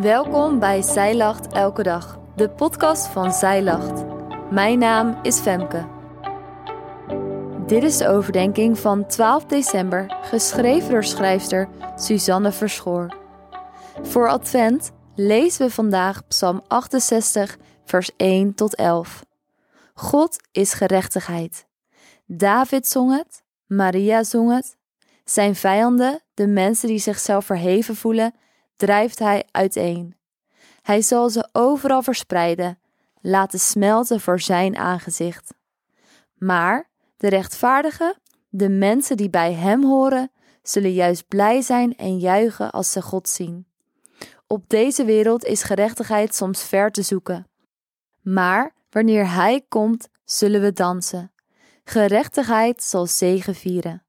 Welkom bij Zij Lacht Elke Dag, de podcast van Zij Lacht. Mijn naam is Femke. Dit is de overdenking van 12 december, geschreven door schrijfster Suzanne Verschoor. Voor Advent lezen we vandaag Psalm 68, vers 1 tot 11. God is gerechtigheid. David zong het, Maria zong het. Zijn vijanden, de mensen die zichzelf verheven voelen, drijft hij uiteen. Hij zal ze overal verspreiden, laten smelten voor zijn aangezicht. Maar de rechtvaardigen, de mensen die bij hem horen, zullen juist blij zijn en juichen als ze God zien. Op deze wereld is gerechtigheid soms ver te zoeken. Maar wanneer Hij komt, zullen we dansen. Gerechtigheid zal zegen vieren.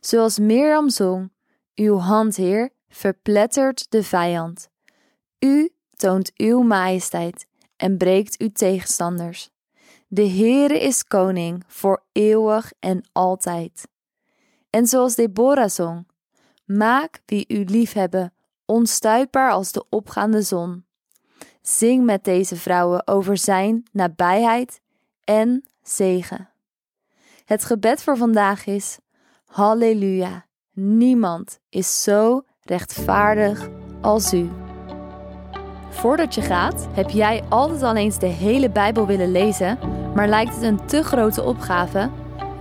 Zoals Mirjam zong, uw hand, Heer, verplettert de vijand. U toont uw majesteit en breekt uw tegenstanders. De Heere is koning voor eeuwig en altijd. En zoals Deborah zong, maak wie u liefhebben onstuitbaar als de opgaande zon. Zing met deze vrouwen over zijn nabijheid en zegen. Het gebed voor vandaag is: Halleluja, niemand is zo rechtvaardig als u. Voordat je gaat, heb jij altijd al eens de hele Bijbel willen lezen, maar lijkt het een te grote opgave?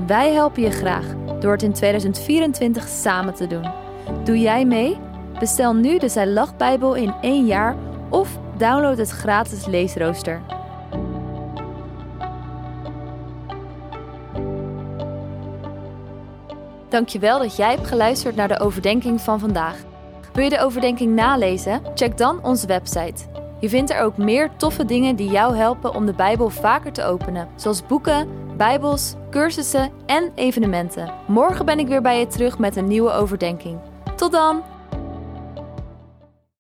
Wij helpen je graag door het in 2024 samen te doen. Doe jij mee? Bestel nu de Zij Bijbel in één jaar of download het gratis leesrooster. Dankjewel dat jij hebt geluisterd naar de overdenking van vandaag. Wil je de overdenking nalezen? Check dan onze website. Je vindt er ook meer toffe dingen die jou helpen om de Bijbel vaker te openen, zoals boeken, Bijbels, cursussen en evenementen. Morgen ben ik weer bij je terug met een nieuwe overdenking. Tot dan!